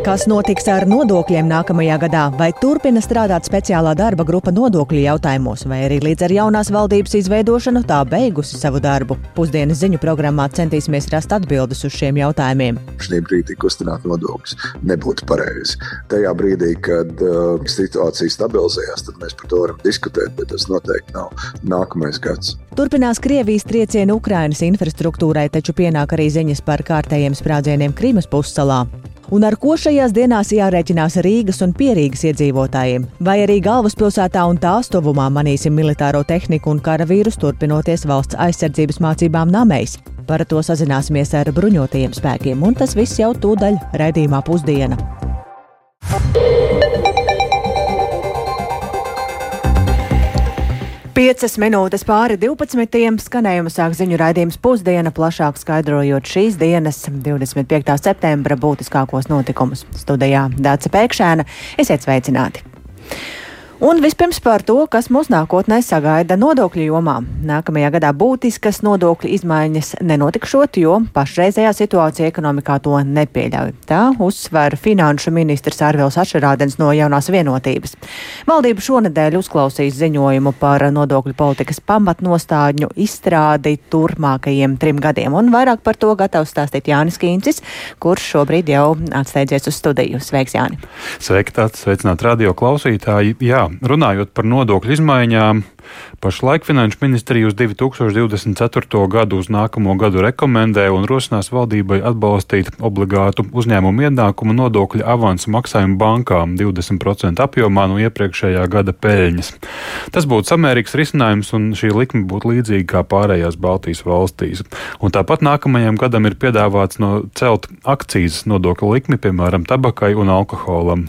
Kas notiks ar nodokļiem nākamajā gadā? Vai turpina strādāt speciālā darba grupa nodokļu jautājumos, vai arī līdz ar jaunās valdības izveidošanu tā beigusi savu darbu? Pusdienas ziņu programmā centīsimies rast atbildes uz šiem jautājumiem. Šī brīdī kustināt nodokļus nebūtu pareizi. Tajā brīdī, kad uh, situācija stabilizējās, tad mēs par to varam diskutēt, bet tas noteikti nav nākamais gads. Turpinās Krievijas triecieni Ukrainas infrastruktūrai, taču pienāk arī ziņas par kārtējiem sprādzieniem Krīmas pussalā un ar ko šajās dienās jārēķinās Rīgas un Pierīgas iedzīvotājiem. Vai arī galvaspilsētā un tās tuvumā manīsim militāro tehniku un karavīrus turpinoties valsts aizsardzības mācībām namēs. Par to sazināsimies ar bruņotajiem spēkiem, un tas viss jau tūdaļ raidījumā pusdiena. Piecas minūtes pāri 12. skanējuma sāk ziņu raidījums pusdiena, plašāk skaidrojot šīs dienas, 25. septembra būtiskākos notikumus. Studijā Dāca Pēkšēna, esiet sveicināti! Un vispirms par to, kas mūs nākotnē sagaida nodokļu jomā. Nākamajā gadā būtiskas nodokļu izmaiņas nenotikšot, jo pašreizējā situācija ekonomikā to nepieļauj. Tā uzsver finanšu ministrs Arvils Ašerādens no jaunās vienotības. Valdība šonadēļ uzklausīs ziņojumu par nodokļu politikas pamatnostādņu izstrādi turpmākajiem trim gadiem, un vairāk par to gatavs stāstīt Jānis Kīncis, kurš šobrīd jau atsteidzies uz studiju. Sveiks, Jāni! Sveiki, tāds sveicināt radio klausītāji! Jā, runājot par nodokļu izmaiņām, pašlaik Finanšu ministrija uz 2024. gadu uz nākamo gadu rekomendē un rosinās valdībai atbalstīt obligātu uzņēmumu ienākumu nodokļu avansu maksājumu bankām 20% apjomā no iepriekšējā gada peļņas. Tas būtu samērīgs risinājums un šī likme būtu līdzīga kā pārējās Baltijas valstīs. Un tāpat nākamajam gadam ir piedāvāts no celt akcijas nodokļu likmi, piemēram, tabakai un alkoholam.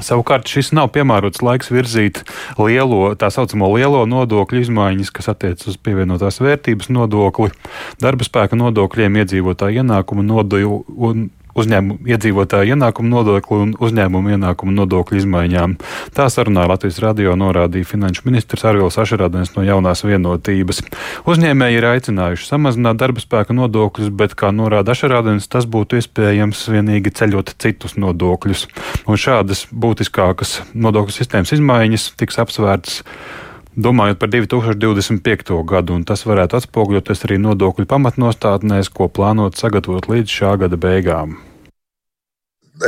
Savukārt šis nav piemērots laiks virzīt lielo, tā saucamo lielo nodokļu izmaiņas, kas attiecas uz pievienotās vērtības nodokli, darba spēka nodokļiem, iedzīvotāju ienākumu nodokli un uzņēmumu iedzīvotāju ienākumu nodokli un uzņēmumu ienākumu nodokļu izmaiņām. Tā sarunā Latvijas radio norādīja finanšu ministrs Arvils Ašerādens no jaunās vienotības. Uzņēmēji ir aicinājuši samazināt darba spēka nodokļus, bet, kā norāda Ašerādens, tas būtu iespējams vienīgi ceļot citus nodokļus. Un šādas būtiskākas nodokļu sistēmas izmaiņas tiks apsvērtas Domājot par 2025. gadu, un tas varētu atspoguļoties arī nodokļu pamatnostādnēs, ko plānot sagatavot līdz šā gada beigām.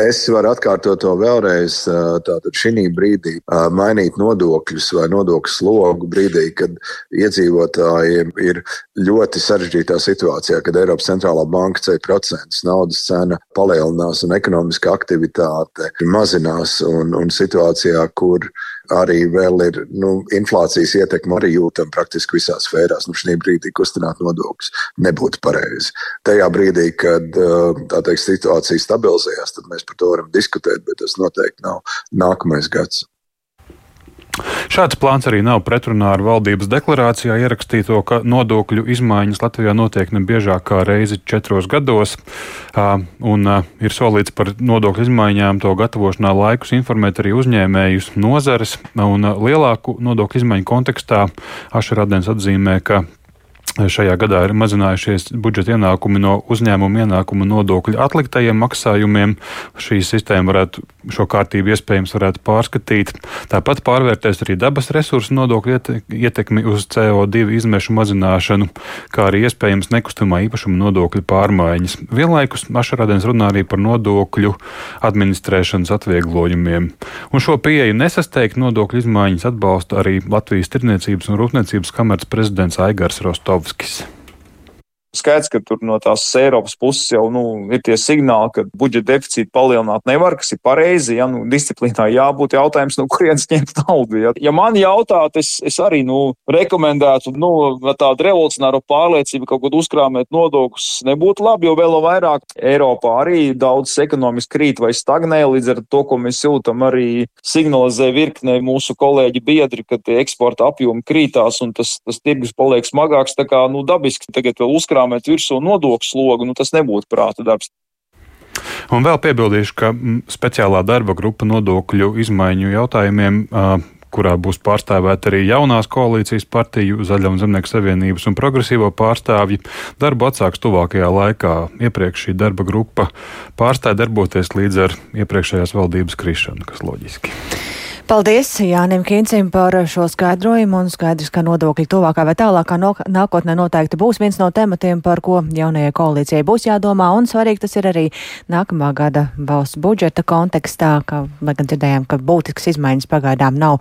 Es varu atkārtot to vēlreiz. Tātad šī brīdī mainīt nodokļus vai nodokļu slogu brīdī, kad iedzīvotājiem ir ļoti sarežģītā situācijā, kad Eiropas centrālā banka ceļ procentus, naudas cena palielinās un ekonomiskā aktivitāte mazinās. Un, un situācijā, kur arī vēl ir nu, inflācijas ietekme arī jūtama praktiski visās sfērās. Nu, šī brīdī kustināt nodokļus nebūtu pareizi. Tajā brīdī, kad teikt, situācija stabilizējās, tad mēs par to varam diskutēt, bet tas noteikti nav nākamais gads. Šāds plāns arī nav pretrunā ar valdības deklarācijā ierakstīto, ka nodokļu izmaiņas Latvijā notiek ne biežāk kā reizi četros gados, un ir solīts par nodokļu izmaiņām to gatavošanā laikus informēt arī uzņēmējus nozares, un lielāku nodokļu izmaiņu kontekstā Ašarādens atzīmē, ka Šajā gadā ir mazinājušies budžeta ienākumi no uzņēmuma ienākuma nodokļu atliktajiem maksājumiem. Šī sistēma varētu, šo kārtību iespējams varētu pārskatīt. Tāpat pārvērtēs arī dabas resursu nodokļu ietekmi uz CO2 izmešu mazināšanu, kā arī iespējams nekustamā īpašuma nodokļu pārmaiņas. Vienlaikus Mašarādens runā arī par nodokļu administrēšanas atvieglojumiem. Un šo pieeju nesasteigt nodokļu izmaiņas atbalsta arī Latvijas Tirniecības un Rūpniecības kameras prezidents Aigars Rostovs. Kwiatkowskis. Skaidrs, ka tur no tās Eiropas puses jau nu, ir tie signāli, ka budžeta deficītu palielināt nevar, kas ir pareizi. Ja, nu, disciplīnā jābūt jautājums, no kurienes ņemt naudu. Ja, ja man jautāt, es, es arī nu, rekomendētu nu, tādu revolucionāru pārliecību, ka kaut kur uzkrāmēt nodokļus nebūtu labi, jo vēl vairāk Eiropā arī daudz ekonomiski krīt vai stagnē. Līdz ar to, ko mēs jūtam, arī signalizē virkne mūsu kolēģi biedri, ka eksporta apjomi krītās un tas, tas tirgus paliek smagāks. Tā kā nu, dabiski tagad vēl uzkrāmēt uzkrāmēt virsū nodokļu slogu, nu, tas nebūtu prāta darbs. Un vēl piebildīšu, ka speciālā darba grupa nodokļu izmaiņu jautājumiem kurā būs pārstāvēta arī jaunās koalīcijas partiju, Zaļo un Zemnieku savienības un progresīvo pārstāvji. Darbu atsāks tuvākajā laikā. Iepriekš šī darba grupa pārstāja darboties līdz ar iepriekšējās valdības krišanu, kas loģiski. Paldies Jānim Kīncim par šo skaidrojumu un skaidrs, ka nodokļi tuvākā vai tālākā no, nākotnē noteikti būs viens no tematiem, par ko jaunajai koalīcijai būs jādomā, un svarīgi tas ir arī nākamā gada valsts budžeta kontekstā, ka, lai gan dzirdējām, ka būtisks izmaiņas pagaidām nav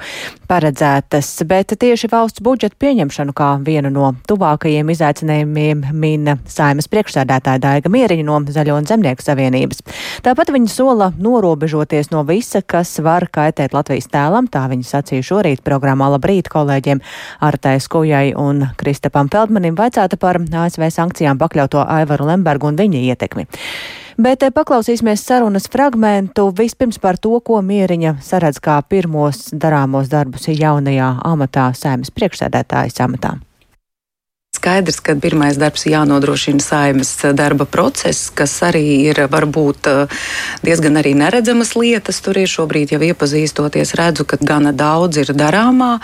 paredzētas, bet tieši valsts budžeta pieņemšanu kā vienu no tuvākajiem izaicinājumiem mina saimas priekšsēdētāja Daiga Mieriņa no Zaļo un Zemnieku savienības. Tāpat viņa sola norobežoties no visa, kas var kaitēt Latvijas tēlam, tā viņa sacīja šorīt programmā Labrīt kolēģiem Artai Skujai un Kristapam Feldmanim vaicāta par ASV sankcijām pakļauto Aivaru Lembergu un viņa ietekmi. Bet eh, paklausīsimies sarunas fragmentu vispirms par to, ko Mieriņa saredz kā pirmos darāmos darbus jaunajā amatā, sēmas priekšsēdētājas amatā skaidrs, ka pirmais darbs jānodrošina saimas darba process, kas arī ir varbūt eh, diezgan arī neredzamas lietas. Tur ir šobrīd jau iepazīstoties, redzu, ka gana daudz ir darāmā,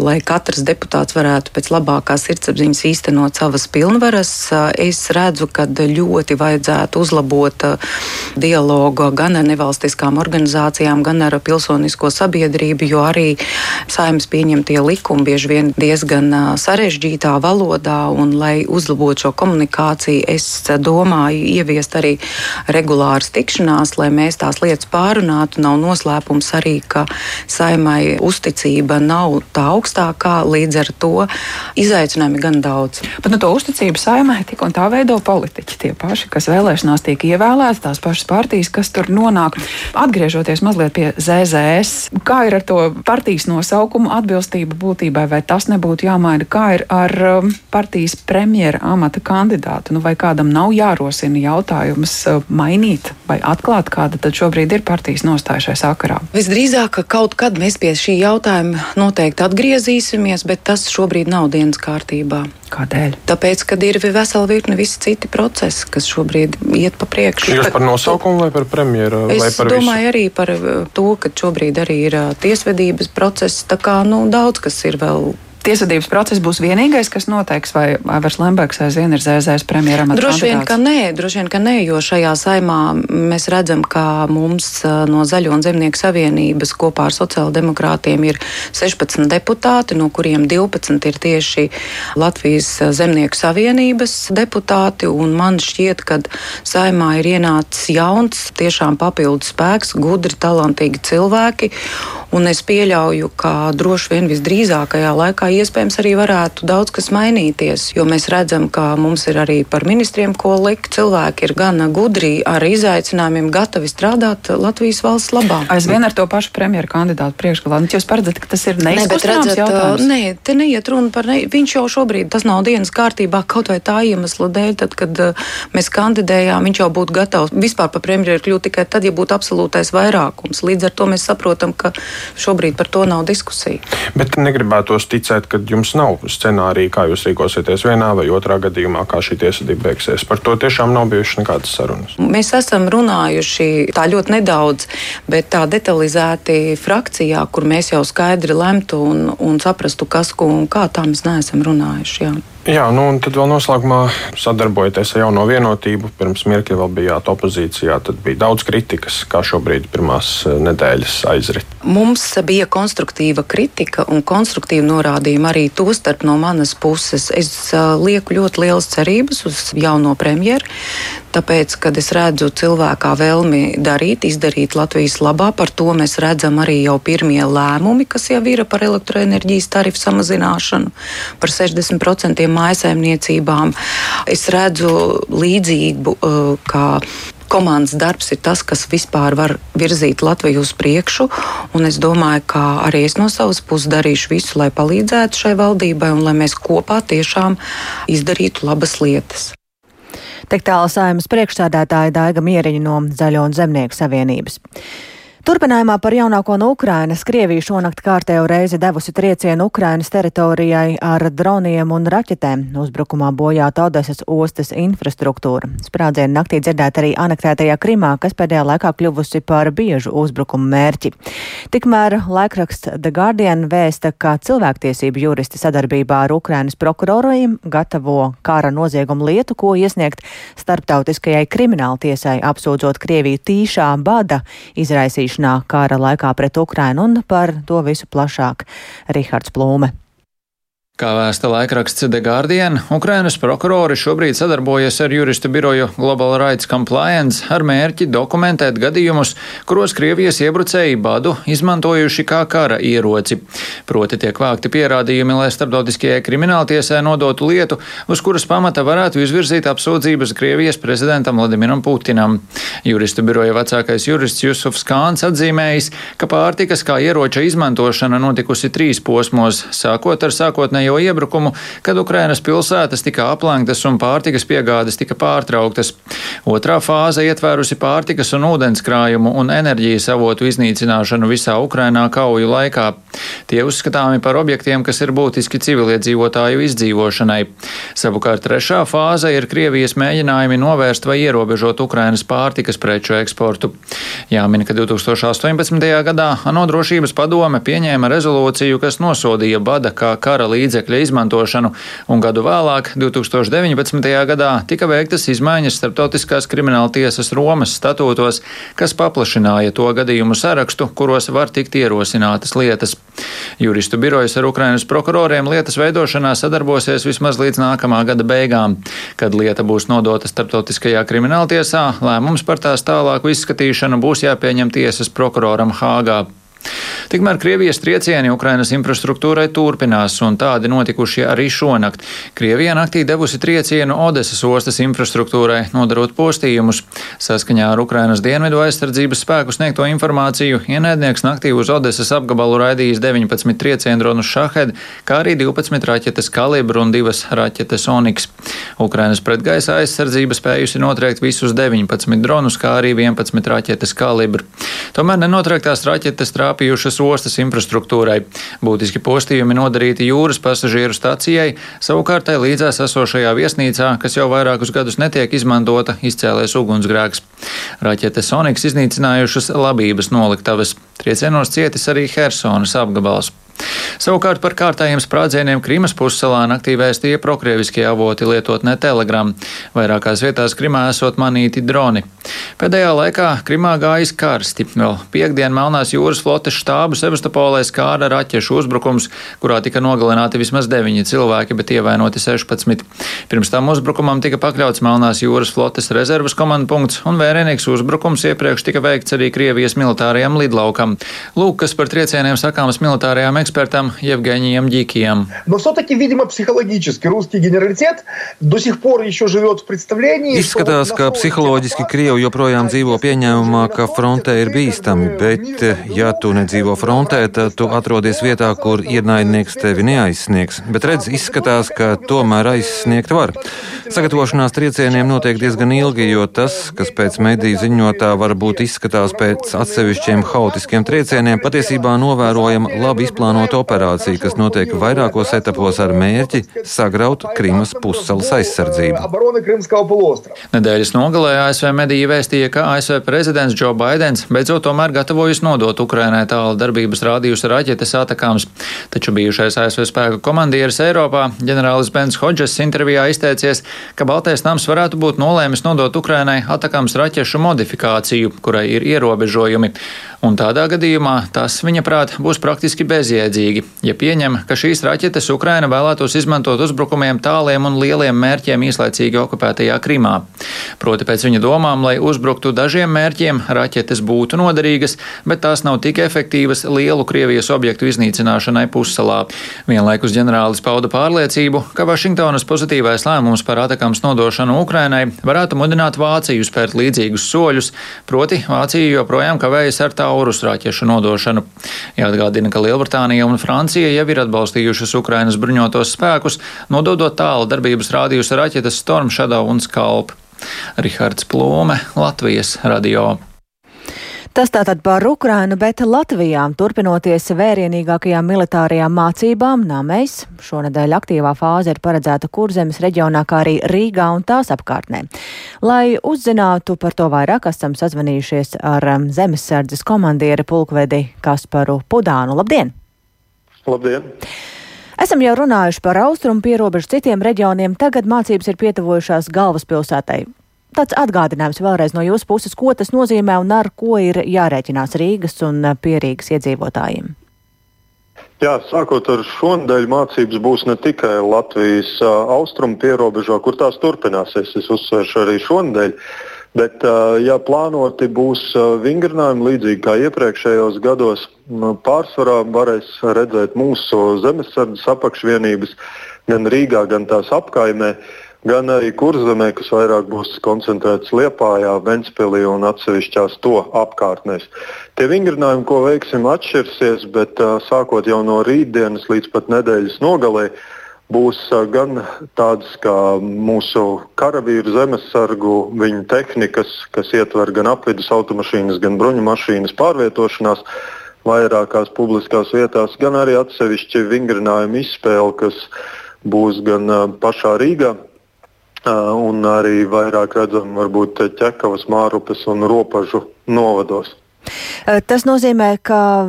lai katrs deputāts varētu pēc labākās sirdsapziņas īstenot savas pilnvaras. Es redzu, ka ļoti vajadzētu uzlabot eh, dialogu gan ar nevalstiskām organizācijām, gan ar pilsonisko sabiedrību, jo arī saimas pieņemtie likumi bieži vien diezgan eh, sarežģītā valodā valodā, un lai uzlabotu šo komunikāciju, es domāju ieviest arī regulāras tikšanās, lai mēs tās lietas pārunātu. Nav noslēpums arī, ka saimai uzticība nav tā augstākā, līdz ar to izaicinājumi gan daudz. Bet nu, to uzticību saimai tik un tā veido politiķi, tie paši, kas vēlēšanās tiek ievēlēti, tās pašas partijas, kas tur nonāk. Atgriežoties mazliet pie ZZS, kā ir ar to partijas nosaukumu atbilstību būtībai, vai tas nebūtu jāmaina, kā ir ar um, partijas premjera amata kandidātu, nu vai kādam nav jārosina jautājums uh, mainīt vai atklāt, kāda tad šobrīd ir partijas nostāja šai sakarā? Visdrīzāk, ka kaut kad mēs pie šī jautājuma noteikti atgriezīsimies, bet tas šobrīd nav dienas kārtībā. Kādēļ? Tāpēc, kad ir vesela virkne visi citi procesi, kas šobrīd iet pa priekšu. Jūs par nosaukumu vai par premjeru? Es par domāju visu? arī par uh, to, ka šobrīd arī ir uh, tiesvedības process, tā kā nu, daudz kas ir vēl tiesvedības process būs vienīgais, kas noteiks, vai Aivars Lembergs aizvien ir zēzēs premjeram? Droši vien, ka nē, droši vien, ka nē, jo šajā saimā mēs redzam, ka mums no Zaļo un Zemnieku savienības kopā ar sociāldemokrātiem ir 16 deputāti, no kuriem 12 ir tieši Latvijas Zemnieku savienības deputāti, un man šķiet, ka saimā ir ienācis jauns, tiešām papildus spēks, gudri, talantīgi cilvēki, un es pieļauju, ka droši vien visdrīzākajā laikā iespējams arī varētu daudz kas mainīties, jo mēs redzam, ka mums ir arī par ministriem ko likt. Cilvēki ir gan gudri ar izaicinājumiem, gatavi strādāt Latvijas valsts labā. Aizvien ar to pašu premjeru kandidātu priekšgalā. Nu, jūs paredzat, ka tas ir neizkustināms jautājums? Nē, te neiet runa par, ne, viņš jau šobrīd, tas nav dienas kārtībā kaut vai tā iemesla dēļ, tad, kad mēs kandidējām, viņš jau būtu gatavs vispār par premjeru kļūt tikai tad, ja būtu absolūtais vairākums. Līdz ar to mēs saprotam, ka šobrīd par to nav diskusija. Bet negribētos ticēt minējāt, ka jums nav scenārija, kā jūs rīkosieties vienā vai otrā gadījumā, kā šī tiesvedība beigsies. Par to tiešām nav bijušas nekādas sarunas. Mēs esam runājuši tā ļoti nedaudz, bet tā detalizēti frakcijā, kur mēs jau skaidri lemtu un, un saprastu, kas ko un kā, tā mēs neesam runājuši. Jā. Jā, nu un tad vēl noslēgumā sadarbojoties ar jauno vienotību. Pirms mirkļa vēl bijāt opozīcijā, tad bija daudz kritikas, kā šobrīd pirmās eh, nedēļas aizrit. Mums bija konstruktīva kritika un konstruktīva norādījuma arī to starp no manas puses. Es uh, lieku ļoti lielas cerības uz jauno premjeru. Tāpēc, kad es redzu cilvēkā vēlmi darīt, izdarīt Latvijas labā, par to mēs redzam arī jau pirmie lēmumi, kas jau ir par elektroenerģijas tarifu samazināšanu par 60% mājsaimniecībām. Es redzu līdzību, uh, kā komandas darbs ir tas, kas vispār var virzīt Latviju uz priekšu. Es domāju, ka arī es no savas puses darīšu visu, lai palīdzētu šai valdībai un lai mēs kopā tiešām izdarītu labas lietas. Tik tālu saimas priekšsādātāja Daiga Mieriņa no Zaļo un Zemnieku savienības. Turpinājumā par jaunāko no Ukrainas Krievija šonakt kārtējo reizi devusi triecienu Ukrainas teritorijai ar droniem un raķetēm. Uzbrukumā bojāta Odesas ostas infrastruktūra. Sprādzienu naktī dzirdēt arī anektētajā Krimā, kas pēdējā laikā kļuvusi par biežu uzbrukumu mērķi. Tikmēr laikraksts The Guardian vēsta, ka cilvēktiesību juristi sadarbībā ar Ukrainas prokuroriem gatavo kara noziegumu lietu, ko iesniegt starptautiskajai krimināltiesai, apsūdzot Krieviju tīšā bada izraisīšanā izdarīšanā kara laikā pret Ukrainu un par to visu plašāk Rihards Plūme. Kā vēsta laikraksts The Guardian, Ukrainas prokurori šobrīd sadarbojas ar juristu biroju Global Rights Compliance ar mērķi dokumentēt gadījumus, kuros Krievijas iebrucēji badu izmantojuši kā kara ieroci. Proti tiek vākti pierādījumi, lai starptautiskajai krimināltiesē nodotu lietu, uz kuras pamata varētu izvirzīt apsūdzības Krievijas prezidentam Vladimiram Putinam. Juristu biroja vecākais jurists Jusufs Kāns atzīmējis, ka pārtikas kā ieroča izmantošana notikusi trīs posmos, sākot ar sākotnējo kārtējo iebrukumu, kad Ukrainas pilsētas tika aplenktas un pārtikas piegādes tika pārtrauktas. Otrā fāze ietvērusi pārtikas un ūdenskrājumu un enerģijas avotu iznīcināšanu visā Ukrainā kauju laikā. Tie uzskatāmi par objektiem, kas ir būtiski civiliedzīvotāju izdzīvošanai. Savukārt trešā fāze ir Krievijas mēģinājumi novērst vai ierobežot Ukrainas pārtikas preču eksportu. Jāmin, ka 2018. gadā ANO drošības padome pieņēma rezolūciju, kas nosodīja bada kā kara līdzekļu līdzekļu izmantošanu, un gadu vēlāk, 2019. gadā, tika veiktas izmaiņas starptautiskās krimināla tiesas Romas statūtos, kas paplašināja to gadījumu sarakstu, kuros var tikt ierosinātas lietas. Juristu birojas ar Ukrainas prokuroriem lietas veidošanā sadarbosies vismaz līdz nākamā gada beigām. Kad lieta būs nodota starptautiskajā krimināltiesā, lēmums par tās tālāku izskatīšanu būs jāpieņem tiesas prokuroram Hāgā. Tikmēr Krievijas triecieni Ukrainas infrastruktūrai turpinās, un tādi notikuši arī šonakt. Krievija naktī devusi triecienu Odesas ostas infrastruktūrai, nodarot postījumus. Saskaņā ar Ukrainas dienvidu aizsardzības spēku sniegto informāciju, ienaidnieks naktī uz Odesas apgabalu raidījis 19 triecienu dronu Šahed, kā arī 12 raķetes kalibru un 2 raķetes Oniks. Ukrainas pretgaisa aizsardzība spējusi notriekt visus 19 dronus, kā arī 11 raķetes kalibru. Tomēr nenotriektās raķetes trāpīja trāpījušas ostas infrastruktūrai. Būtiski postījumi nodarīti jūras pasažieru stacijai, savukārt tai līdzās esošajā viesnīcā, kas jau vairākus gadus netiek izmantota, izcēlēs ugunsgrēks. Raķetes Soniks iznīcinājušas labības noliktavas. Triecienos cietis arī Hersonas apgabals. Savukārt par kārtējiem sprādzieniem Krīmas pussalā naktī vēstīja prokrieviskie avoti lietotnē Telegram. Vairākās vietās Krimā esot manīti droni. Pēdējā laikā Krimā gājis karsti. Vēl piekdien Melnās jūras flotes štābu Sevastopolē skāra raķešu uzbrukums, kurā tika nogalināti vismaz 9 cilvēki, bet ievainoti 16. Pirms tam uzbrukumam tika pakļauts Melnās jūras flotes rezervas komandpunkts, un vērienīgs uzbrukums iepriekš tika veikts arī Krievijas militārajam lidlaukam. Lūk, kas par triecieniem sakāmas militārajām ekspedīcijām экспертом Евгением Дикием. Но все-таки, видимо, психологически русский генералитет до сих пор еще живет в представлении. Izskatās, ka psiholoģiski Krievi joprojām dzīvo pieņēmumā, ka frontē ir bīstami, bet, ja tu nedzīvo frontē, tad tu atrodies vietā, kur ienaidnieks tevi neaizsniegs. Bet redz, izskatās, ka tomēr aizsniegt var. Sagatavošanās triecieniem notiek diezgan ilgi, jo tas, kas pēc mediju ziņotā varbūt izskatās pēc atsevišķiem haotiskiem triecieniem, patiesībā novērojama labi izplānota plānota operācija, kas notiek vairākos etapos ar mērķi sagraut Krimas pussalas aizsardzību. Nedēļas nogalē ASV mediji vēstīja, ka ASV prezidents Joe Bidenis beidzot tomēr gatavojas nodot Ukrainai tālu darbības rādījus raķetes atakāms. Taču bijušais ASV spēku komandieris Eiropā, ģenerālis Bens Hodžes intervijā izteicies, ka Baltais nams varētu būt nolēmis nodot Ukrainai atakāms raķešu modifikāciju, kurai ir ierobežojumi. Un tādā gadījumā tas, viņa prāt, būs praktiski bezjēdzīgi ja pieņem, ka šīs raķetes Ukraina vēlētos izmantot uzbrukumiem tāliem un lieliem mērķiem īslaicīgi okupētajā Krimā. Proti pēc viņa domām, lai uzbruktu dažiem mērķiem, raķetes būtu noderīgas, bet tās nav tik efektīvas lielu Krievijas objektu iznīcināšanai pussalā. Vienlaikus ģenerālis pauda pārliecību, ka Vašingtonas pozitīvais lēmums par atakams nodošanu Ukrainai varētu mudināt Vāciju spērt līdzīgus soļus, proti Vācija joprojām kavējas ar taurus raķešu nodošanu. Jāatgādina, ka Lielbritānija un Francija jau ir atbalstījušas Ukrainas bruņotos spēkus, nododot tālu darbības rādījus raķetes Storm Shadow un Skalp. Rihards Plome, Latvijas radio. Tas tātad par Ukrainu, bet Latvijā turpinoties vērienīgākajām militārajām mācībām, Nāmēs šonadēļ aktīvā fāze ir paredzēta Kurzemes reģionā, kā arī Rīgā un tās apkārtnē. Lai uzzinātu par to vairāk, esam sazvanījušies ar um, zemesardzes komandieri pulkvedi Kasparu Pudānu. Labdien! Labdien! Esam jau runājuši par austrumu pierobežu citiem reģioniem, tagad mācības ir pietuvojušās galvaspilsētai. Tāds atgādinājums vēlreiz no jūsu puses, ko tas nozīmē un ar ko ir jārēķinās Rīgas un Pierīgas iedzīvotājiem. Jā, sākot ar šonadēļ, mācības būs ne tikai Latvijas austrumu pierobežā, kur tās turpināsies. Es uzsveršu arī šonadēļ. Bet, ja plānoti būs vingrinājumi līdzīgi kā iepriekšējos gados, pārsvarā varēs redzēt mūsu zemesardzes apakšvienības gan Rīgā, gan tās apkaimē. Uh, gan arī kurzemē, kas vairāk būs koncentrēts Liepājā, Ventspilī un atsevišķās to apkārtnēs. Tie vingrinājumi, ko veiksim, atšķirsies, bet sākot jau no rītdienas līdz pat nedēļas nogalē, būs gan tādas kā mūsu karavīru zemesargu, viņu tehnikas, kas ietver gan apvidus automašīnas, gan bruņu mašīnas pārvietošanās vairākās publiskās vietās, gan arī atsevišķi vingrinājumu izspēle, kas būs gan pašā Rīgā, un arī vairāk redzam varbūt ķekavas, mārupes un ropažu novados. Tas nozīmē, ka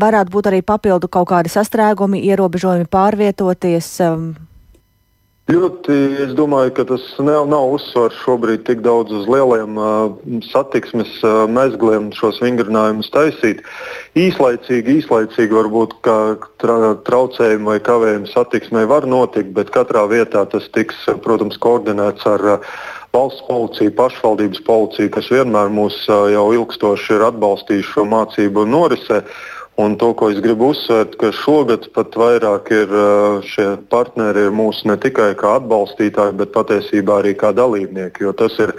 varētu būt arī papildu kaut kādi sastrēgumi, ierobežojumi pārvietoties. Ļoti, es domāju, ka tas nav, nav uzsvars šobrīd tik daudz uz lieliem uh, satiksmes uh, mezgliem šos vingrinājumus taisīt. Īslaicīgi, īslaicīgi varbūt tra, traucējumi vai kavējumi satiksmē var notikt, bet katrā vietā tas tiks, protams, koordinēts ar uh, valsts policiju, pašvaldības policiju, kas vienmēr mūs uh, jau ilgstoši ir atbalstījuši šo mācību norisē. Un to, ko es gribu uzsvērt, ka šogad pat vairāk ir šie partneri ir mūsu ne tikai kā atbalstītāji, bet patiesībā arī kā dalībnieki. Jo tas ir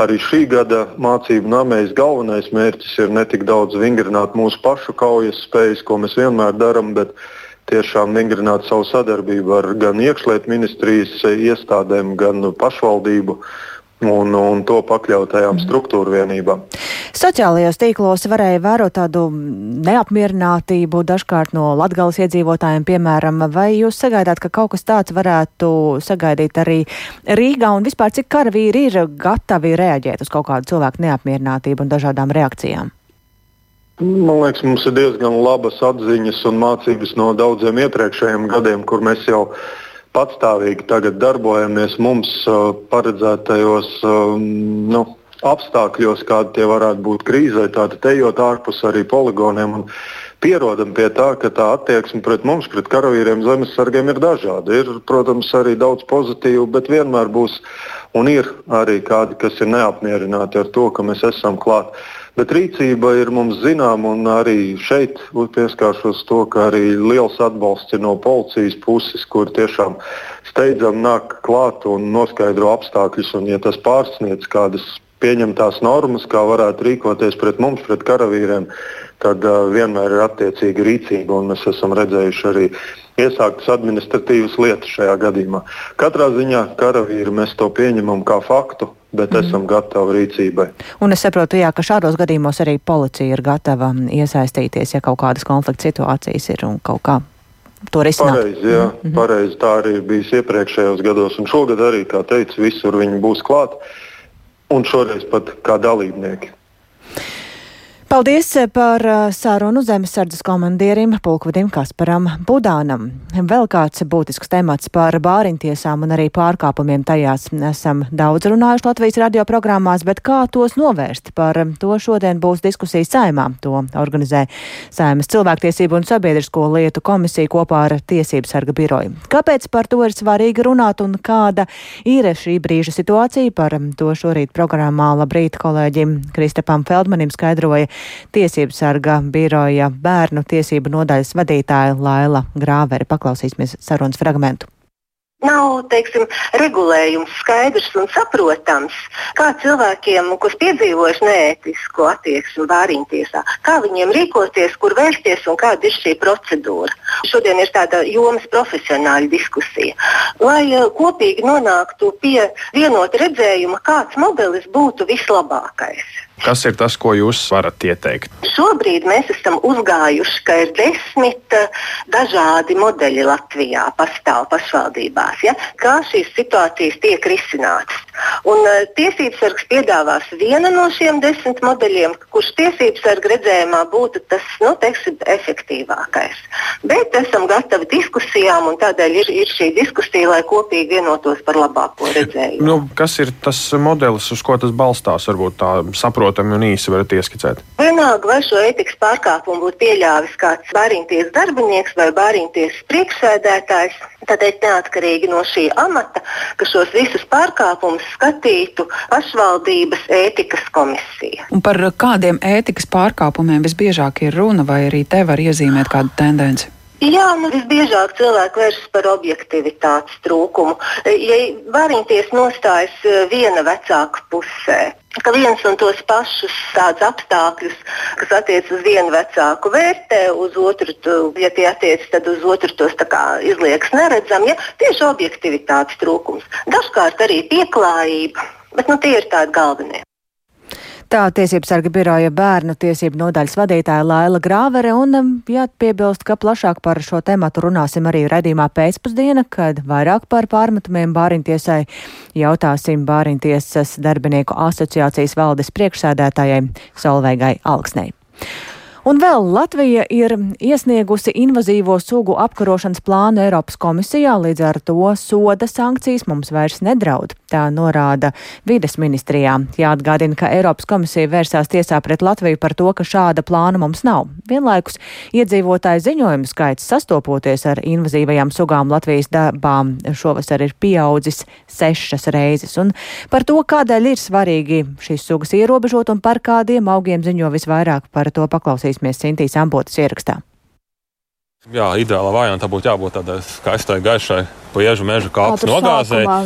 arī šī gada mācību namējas galvenais mērķis ir ne tik daudz vingrināt mūsu pašu kaujas spējas, ko mēs vienmēr darām, bet tiešām vingrināt savu sadarbību ar gan iekšlietu ministrijas iestādēm, gan pašvaldību un, un to pakļautajām mm. struktūru vienībām. Sociālajos tīklos varēja vērot tādu neapmierinātību dažkārt no latgales iedzīvotājiem, piemēram, vai jūs sagaidāt, ka kaut kas tāds varētu sagaidīt arī Rīgā un vispār cik karavīri ir gatavi reaģēt uz kaut kādu cilvēku neapmierinātību un dažādām reakcijām? Man liekas, mums ir diezgan labas atziņas un mācības no daudziem iepriekšējiem gadiem, kur mēs jau esam patstāvīgi tagad darbojamies mums paredzētajos nu, apstākļos, kādi tie varētu būt krīzē, tātad ejot ārpus arī poligoniem. Pierodam pie tā, ka tā attieksme pret mums, pret karavīriem, zemesargiem ir dažāda. Ir, protams, arī daudz pozitīvu, bet vienmēr būs un ir arī kādi, kas ir neapmierināti ar to, ka mēs esam klāt. Bet rīcība ir mums zināma, un arī šeit pieskāršos to, ka arī liels atbalsts ir no policijas puses, kur tiešām steidzam nāk klāt un noskaidro apstākļus. Un, ja tas pārsniedz kādas pieņemtās normas, kā varētu rīkoties pret mums, pret karavīriem, tad uh, vienmēr ir attiecīga rīcība. Mēs esam redzējuši arī iesāktas administratīvas lietas šajā gadījumā. Katrā ziņā karavīri mēs to pieņemam kā faktu bet mm. esam gatavi rīcībai. Un es saprotu, jā, ka šādos gadījumos arī policija ir gatava iesaistīties, ja kaut kādas konflikta situācijas ir un kaut kā. Pareizi, jā, mm -hmm. pareizi. Tā arī bijis iepriekšējos gados. Un šogad arī, kā teicu, visur viņi būs klāt. Un šoreiz pat kā dalībnieki. Paldies par uh, sarunu zemesardzes komandierim Pulkvadim Kasparam Budānam. Vēl kāds būtisks temats par bāriņtiesām un arī pārkāpumiem tajās esam daudz runājuši Latvijas radio programmās, bet kā tos novērst? Par to šodien būs diskusijas saimā. To organizē Saimas cilvēktiesību un sabiedrisko lietu komisija kopā ar Tiesības sarga biroju. Kāpēc par to ir svarīgi runāt un kāda ir šī brīža situācija? Par to šorīt programmā Labrīt kolēģim Kristapam Feldmanim skaidroja Tiesību sarga biroja bērnu tiesību nodaļas vadītāja Laila Grāvere. Paklausīsimies sarunas fragmentu. Nav teiksim, regulējums skaidrs un saprotams, kā cilvēkiem, kas piedzīvojuši neētisku attieksmi bāriņtiesā, kā viņiem rīkoties, kur vērsties un kāda ir šī procedūra. Šodien ir tāda jomas profesionāla diskusija. Lai uh, kopīgi nonāktu pie vienota redzējuma, kāds modelis būtu vislabākais. Kas ir tas, ko jūs varat ieteikt? Šobrīd mēs esam uzgājuši, ka ir desmit uh, dažādi modeļi Latvijā pastāv pašvaldībās, ja? kā šīs situācijas tiek risinātas. Un, uh, tiesības sargs piedāvās vienu no šiem desmit modeļiem, kurš tiesības sarga redzējumā būtu tas nu, teiksim, efektīvākais. Bet esam gatavi diskusijām, un tādēļ ir, ir šī diskusija, lai kopīgi vienotos par labāko redzējumu. Nu, kas ir tas modelis, uz ko tas balstās? Varbūt tā saprot saprotami un īsi varat ieskicēt? Vienalga, vai šo etikas pārkāpumu būtu pieļāvis kāds bārīnties darbinieks vai bārīnties priekšsēdētājs, tad ir neatkarīgi no šī amata, ka šos visus pārkāpumus skatītu pašvaldības ētikas komisija. Un par kādiem ētikas pārkāpumiem visbiežāk ir runa, vai arī te var iezīmēt kādu tendenci? Jā, nu, visbiežāk cilvēki vēršas par objektivitātes trūkumu. Ja varīties nostājas viena vecāka pusē, ka viens un tos pašus tādus apstākļus, kas attiecas uz vienu vecāku, vērtē, uz otru, ja tie attiecas, tad uz otru tos izliekas neredzam. Ja? Tieši objektivitātes trūkums. Dažkārt arī pieklājība, bet nu, tie ir tādi galvenie. Tā tiesības sarga biroja bērnu tiesību nodaļas vadītāja Laila Grāvere un um, jāpiebilst, ka plašāk par šo tematu runāsim arī redzīmā pēcpusdiena, kad vairāk par pārmetumiem Bāriņtiesai jautāsim Bāriņtiesas darbinieku asociācijas valdes priekšsēdētājai Solveigai Alksnei. Un vēl Latvija ir iesniegusi invazīvo sugu apkarošanas plānu Eiropas komisijā, līdz ar to soda sankcijas mums vairs nedraud. Tā norāda vides ministrijā. Jāatgādina, ka Eiropas komisija vērsās tiesā pret Latviju par to, ka šāda plāna mums nav. Vienlaikus iedzīvotāju ziņojumu skaits sastopoties ar invazīvajām sugām Latvijas dabām šovasar ir pieaudzis sešas reizes. Un par to, kādēļ ir svarīgi šīs sugas ierobežot un par kādiem augiem ziņo visvairāk par to paklausīs klausīsimies Cintīs Ambotas ierakstā. Jā, ideālā variantā būtu jābūt tādai skaistai, gaišai Liežu meža kāpnes nogāzēja.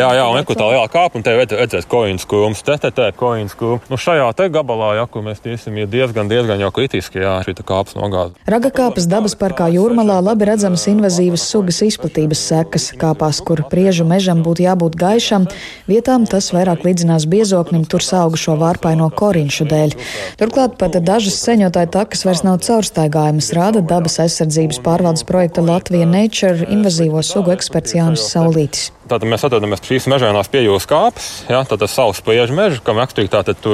Jā, jā, un kur tā lielā kāpa, un te redzēs koīnas krūms, te, te, te, koīnas krūms. Nu, šajā te gabalā, jā, kur mēs tiesim, ir diezgan, diezgan jau kritiski, jā, šī kāpnes nogāze. Raga kāpas dabas parkā jūrmalā labi redzamas invazīvas sugas izplatības sekas. Kāpās, kur priežu mežam būtu jābūt gaišam, vietām tas vairāk līdzinās biezoknim tur augušo vārpaino koriņšu dēļ. Turklāt pat dažas seņotāju takas vairs nav caurstaigājamas, rāda dabas aizsardzības pārvaldes projekta Latvija Nature invazīvo sugu eksperts Jānis Saulītis. Tātad mēs atrodamies šīs mežainās pie jūras kāpes, ja, tad tas savs spiež meža, kam raksturīgi tātad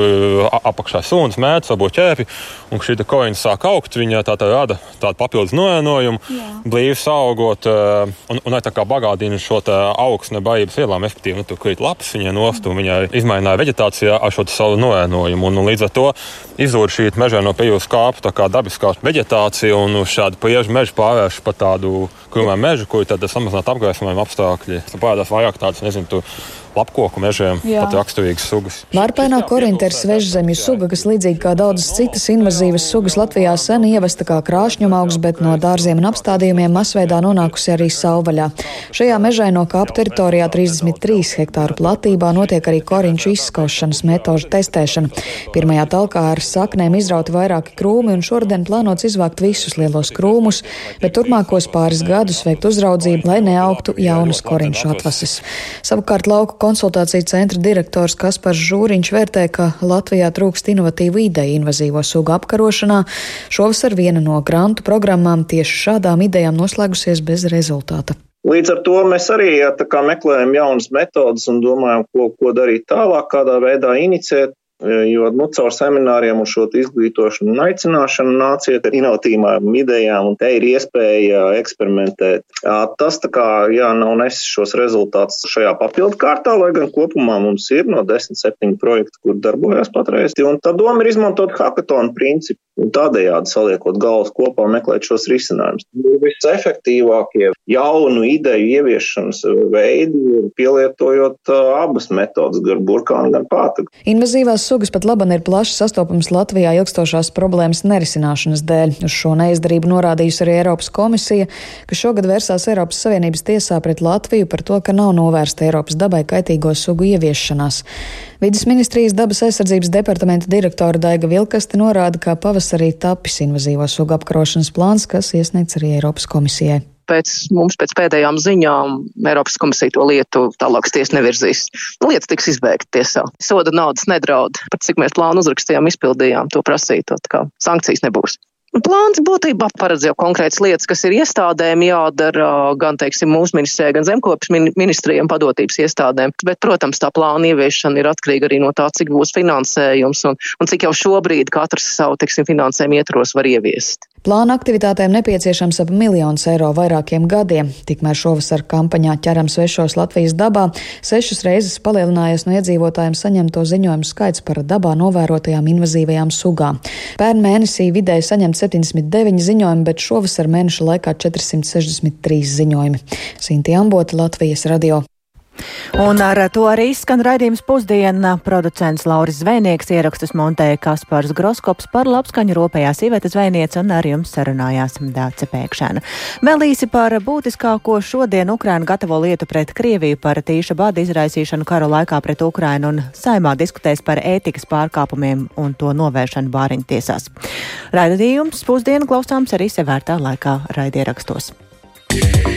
apakšā suns, mēdz, varbūt ķēpi, un šī koina sāk augt, viņa tātad rada tādu papildus noēnojumu, blīvi augot, eh, un, un tā kā bagātina šo augsne barības vielām, efektīvi, nu, tur krīt lapas viņai nost, un viņai izmaināja veģetācijā ar šo savu noēnojumu, un, un līdz ar to izzūd šī mežaino pie jūras kāpu tā kā dabiskā veģetācija, un šādu priežu mežu pārvērš par tādu krūmē mežu, kur tad samazināt apgaismojumu apstākļi parādās vairāk tādas, nezinu, lapkoku mežiem, Jā. pat raksturīgas sugas. Vārpainā korintē ir svežzemju suga, kas līdzīgi kā daudzas citas invazīvas sugas Latvijā sen ievesta kā krāšņuma augs, bet no dārziem un apstādījumiem masveidā nonākusi arī savvaļā. Šajā mežaino kāpu teritorijā 33 hektāru platībā notiek arī koriņšu izskaušanas metožu testēšana. Pirmajā talkā ar saknēm izrauti vairāki krūmi un šodien plānots izvākt visus lielos krūmus, bet turpmākos pāris gadus veikt uzraudzību, lai neaugtu jaunas koriņšu atvases. Savukārt lauku konsultāciju centra direktors Kaspars Žūriņš vērtē, ka Latvijā trūkst inovatīvu ideju invazīvo sugu apkarošanā. Šovasar viena no grantu programmām tieši šādām idejām noslēgusies bez rezultāta. Līdz ar to mēs arī kā, meklējam jaunas metodas un domājam, ko, ko darīt tālāk, kādā veidā inicēt. Jo nu, caur semināriem un šo izglītošanu un aicināšanu nāciet ar inovatīvām idejām, un te ir iespēja eksperimentēt. Tas tā kā jā, nav nesis šos rezultātus šajā papildu kārtā, lai gan kopumā mums ir no 10-7 projektu, kur darbojas patreiz. Un tā doma ir izmantot hackathonu principu un tādējādi saliekot galvas kopā un meklēt šos risinājumus. Visefektīvākie jaunu ideju ieviešanas veidi, pielietojot abas metodas, gan burkānu, gan pātagu. Invazīvās sugas pat laban ir plaši sastopamas Latvijā ilgstošās problēmas nerisināšanas dēļ. Uz šo neizdarību norādījusi arī Eiropas komisija, kas šogad vērsās Eiropas Savienības tiesā pret Latviju par to, ka nav novērsta Eiropas dabai kaitīgo sugu ieviešanās. Vides ministrijas dabas aizsardzības departamenta direktora Daiga Vilkasti norāda, ka pavasarī tapis invazīvo sugu apkarošanas plāns, kas iesniegts arī Eiropas komisijai pēc mums pēc pēdējām ziņām Eiropas komisija to lietu tālāk tiesa nevirzīs. Lieta tiks izbeigta tiesā. Soda naudas nedraud. Pat cik mēs plānu uzrakstījām, izpildījām to prasīt, tā kā sankcijas nebūs. Plāns būtībā paredz jau konkrētas lietas, kas ir iestādēm jādara, gan, teiksim, mūsu ministrijai, gan zemkopis ministrijiem padotības iestādēm. Bet, protams, tā plāna ieviešana ir atkarīga arī no tā, cik būs finansējums un, un cik jau šobrīd katrs savu, teiksim, finansējumu ietros var ieviest. Plāna aktivitātēm nepieciešams ap miljonus eiro vairākiem gadiem. Tikmēr šovasar kampaņā ķeram svešos Latvijas dabā sešas reizes palielinājies no iedzīvotājiem saņemto ziņojumu skaits par dabā novērotajām invazīvajām sugām. Pērn mēnesī vidēji saņemt 79 ziņojumi, bet šovasar mēneša laikā 463 ziņojumi. Sinti Ambota, Latvijas radio. Un ar to arī izskan raidījums pusdiena. Producents Lauris Zvēnieks ierakstus montēja Kaspars Groskops par labskaņu ropējās Iveta Zvēniec un ar jums sarunājās Dāce Pēkšēna. Vēl īsi par būtiskāko šodien Ukraina gatavo lietu pret Krieviju par tīša bada izraisīšanu kara laikā pret Ukrainu un saimā diskutēs par ētikas pārkāpumiem un to novēršanu bāriņu tiesās. Raidījums pusdienu klausāms arī sevērtā laikā raidierakstos. Yeah.